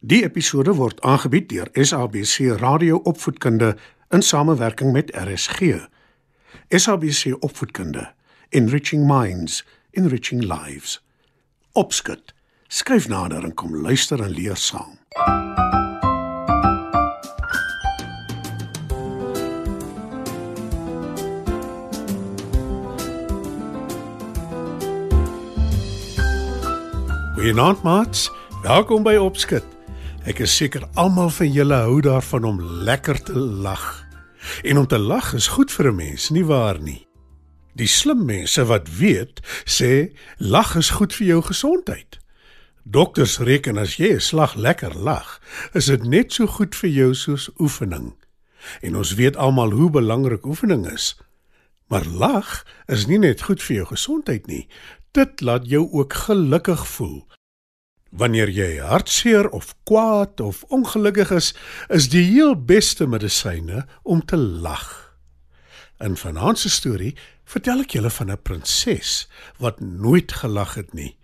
Die episode word aangebied deur SABC Radio Opvoedkunde in samewerking met RSG. SABC Opvoedkunde, Enriching Minds, Enriching Lives. Opskud. Skryf nader en kom luister en leer saam. Goeienaand maats, welkom by Opskud. Ek is seker almal van julle hou daarvan om lekker te lag. En om te lag is goed vir 'n mens, nie waar nie? Die slim mense wat weet, sê lag is goed vir jou gesondheid. Dokters reken as jy 'n slag lekker lag, is dit net so goed vir jou soos oefening. En ons weet almal hoe belangrik oefening is. Maar lag is nie net goed vir jou gesondheid nie. Dit laat jou ook gelukkig voel. Wanneer jy hartseer of kwaad of ongelukkig is, is die heel beste medisyne om te lag. In vanaand se storie vertel ek julle van 'n prinses wat nooit gelag het nie.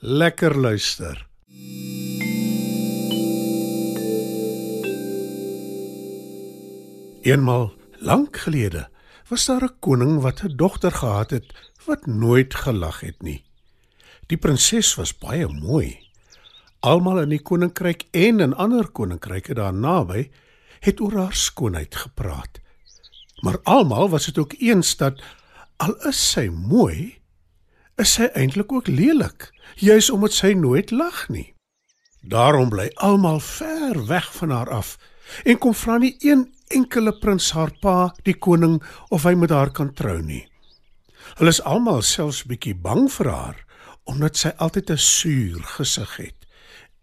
Lekker luister. Eenmal lank gelede was daar 'n koning wat 'n dogter gehad het wat nooit gelag het nie. Die prinses was baie mooi. Almal in die koninkryk en in ander koninkryke daar naby het oor haar skoonheid gepraat. Maar almal was dit ook eens dat al is sy mooi, is sy eintlik ook lelik, juis omdat sy nooit lag nie. Daarom bly almal ver weg van haar af en kom vra nie een enkele prins haar pa, die koning, of hy met haar kan trou nie. Hulle is almal selfs bietjie bang vir haar omdat sy altyd 'n suur gesig het.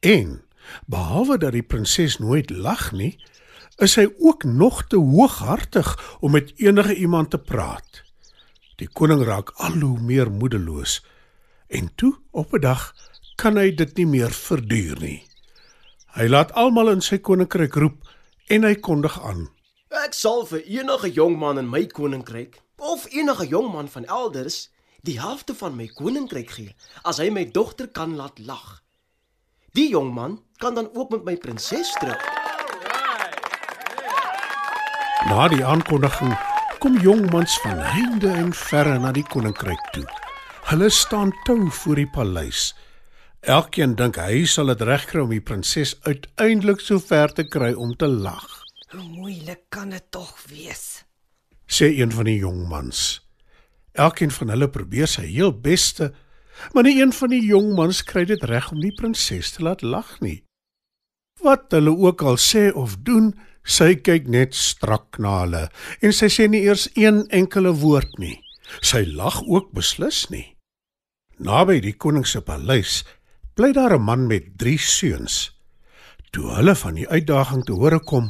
En behalwe dat die prinses nooit lag nie, is sy ook nog te hooghartig om met enige iemand te praat. Die koning raak al hoe meer moedeloos en toe op 'n dag kan hy dit nie meer verduur nie. Hy laat almal in sy koninkryk roep en hy kondig aan: Ek sal vir enige jong man in my koninkryk of enige jong man van elders die helfte van my koninkryk gee as hy my dogter kan laat lag. Die jong man kan dan ook met my prinses trou. Na die aankondiging kom jongmans van heinde en verre na die koninkryk toe. Hulle staan tou voor die paleis. Elkeen dink hy sal dit regkry om die prinses uiteindelik so ver te kry om te lag. Hoe moeilik kan dit tog wees? sê een van die jongmans. Elkeen van hulle probeer sy heel beste, maar nie een van die jongmans kry dit reg om die prinses te laat lag nie. Wat hulle ook al sê of doen, sy kyk net strak na hulle en sy sê nie eers een enkele woord nie. Sy lag ook beslis nie. Naby die koning se paleis bly daar 'n man met 3 seuns. Toe hulle van die uitdaging te hore kom,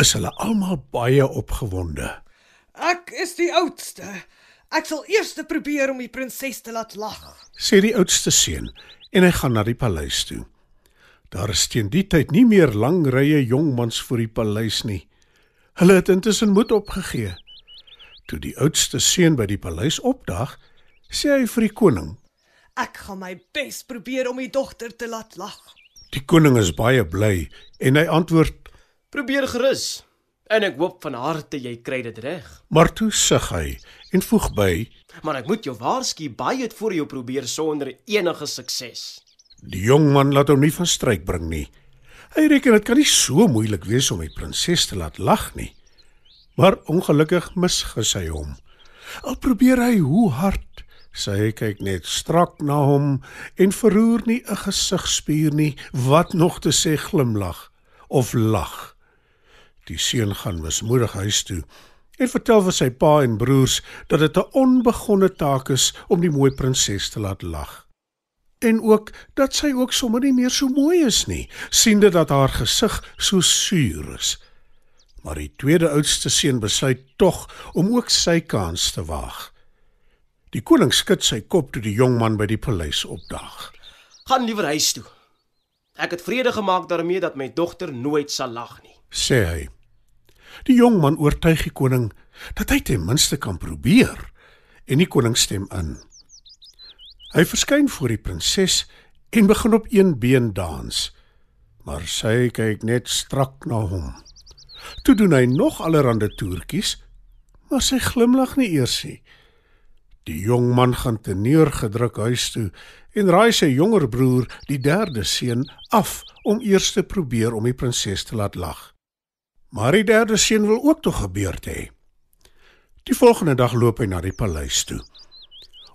is hulle almal baie opgewonde. Ek is die oudste. Ek sal eers probeer om die prinses te laat lag. sê die oudste seun en hy gaan na die paleis toe. Daar is teen die tyd nie meer lang rye jongmans voor die paleis nie. Hulle het intussen moed opgegee. Toe die oudste seun by die paleis opdag, sê hy vir die koning: Ek gaan my bes probeer om die dogter te laat lag. Die koning is baie bly en hy antwoord: Probeer gerus. En ek hoop van harte jy kry dit reg. "Maar toe sug hy en voeg by: Maar ek moet jou waarsku, baie het voor jou probeer sonder enige sukses. Die jong man laat hom nie van stryk bring nie. Hy reken dit kan nie so moeilik wees om die prinses te laat lag nie. Maar ongelukkig misgis hy hom. Al probeer hy hoe hard, sy kyk net strak na hom en verroer nie 'n gesigspier nie, wat nog te sê glimlag of lag. Die seun gaan mismoedig huis toe en vertel vir sy pa en broers dat dit 'n onbegonne taak is om die mooi prinses te laat lag. En ook dat sy ook sommer nie meer so mooi is nie, siende dat haar gesig so suur is. Maar die tweede oudste seun besluit tog om ook sy kans te waag. Die koning skud sy kop toe die jong man by die paleis opdaag. Gaan liewer huis toe. Ek het vrede gemaak daarmee dat my dogter nooit sal lag nie. sê hy. Die jong man oortuig die koning dat hy ten minste kan probeer en die koning stem in. Hy verskyn voor die prinses en begin op een been dans. maar sy kyk net strak na hom. Toe doen hy nog allerlei toertjies, maar sy glimlag nie eers nie. Die jong man gaan te neergedruk huis toe en raai sy jonger broer, die derde seun, af om eers te probeer om die prinses te laat lag. Maar die derde seun wil ook tog gebeurd hê. Die volgende dag loop hy na die paleis toe.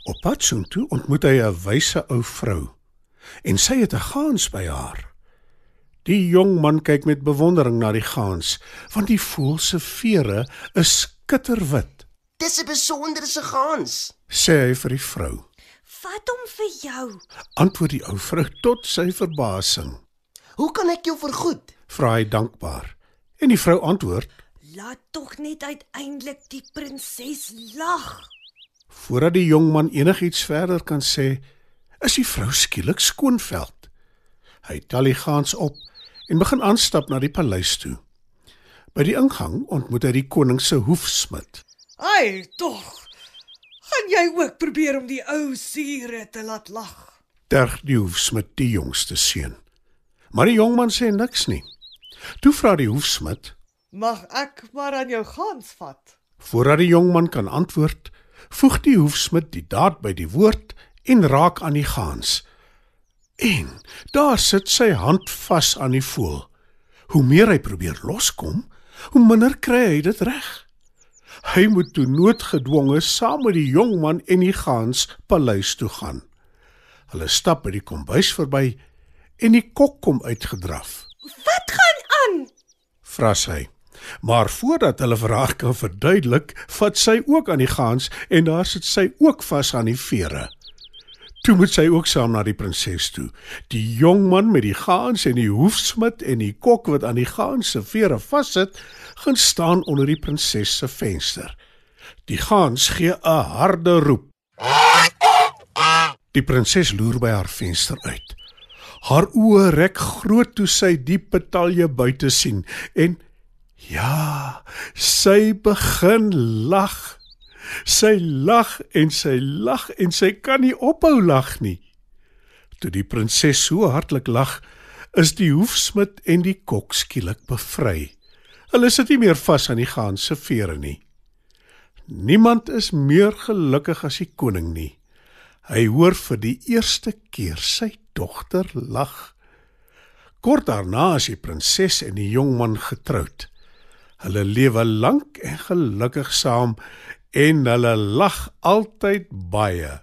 Op pad soontoe ontmoet hy 'n wyse ou vrou en sy het 'n gaans by haar. Die jong man kyk met bewondering na die gaans, want die voël se vere is skitterwit. Dis 'n besonderse gans. Sê hy vir die vrou. Vat hom vir jou. Antwoord die ou vrou tot sy verbasing. Hoe kan ek jou vergoed? Vra hy dankbaar. En die vrou antwoord: Laat tog net uiteindelik die prinses lag. Voordat die jong man enigiets verder kan sê, is die vrou skielik skoonveld. Hy tel die gaans op en begin aanstap na die paleis toe. By die ingang ontmoet hy die koning se hoefsmid. Ai, tog. Gaan jy ook probeer om die ou siere te laat lag? Terg die hoefsmid die jongste seun. Maar die jong man sê niks nie. Toe vra die hoefsmid, Mag ek maar aan jou gans vat? voordat die jong man kan antwoord, voeg die hoefsmid die daad by die woord en raak aan die gaans. En daar sit sy hand vas aan die voël. Hoe meer hy probeer loskom, hoe minder kry hy dit reg. Hy moet toe noodgedwonge saam met die jong man en die gaans paleis toe gaan. Hulle stap by die kombuis verby en die kok kom uitgedraf. Vra sy. Maar voordat hulle vir haar kan verduidelik, vat sy ook aan die gaans en daar sit sy ook vas aan die vere. Toe moet sy ook saam na die prinses toe. Die jong man met die gaans en die hoefsmid en die kok wat aan die gaans se vere vassit, gaan staan onder die prinses se venster. Die gaans gee 'n harde roep. Die prinses loer by haar venster uit. Haar oë rek groot toe sy die petalje buite sien en ja, sy begin lag. Sy lag en sy lag en sy kan nie ophou lag nie. Toe die prinses so hartlik lag, is die hoefsmid en die kok skielik bevry. Hulle sit nie meer vas aan die gaans se vere nie. Niemand is meer gelukkig as die koning nie. Hy hoor vir die eerste keer sy dogter lag. Kort daarna is die prinses en die jong man getroud. Hulle lewe lank en gelukkig saam en hulle lag altyd baie.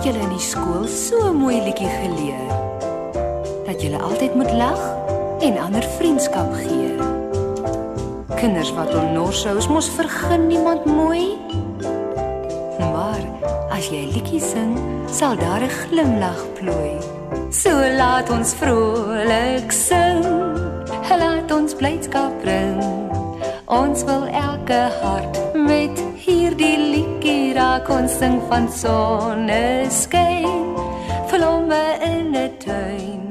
Het julle in die skool so mooi liedjie geleer. Dat julle altyd moet lag en ander vriendskap gee. Kinders wat onnorsou is, mos vergun niemand mooi. Maar as jy 'n liedjie sing, sal daar 'n glimlag plooi. So laat ons vrolik sing. Laat ons blydskap bring. Ons wil elke hart met hierdie liedjie raak ons sing van soneskyn. Vlomme in 'n tuin.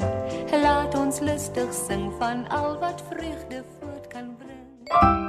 Laat ons lustig sing van al wat vreugde voort kan bring.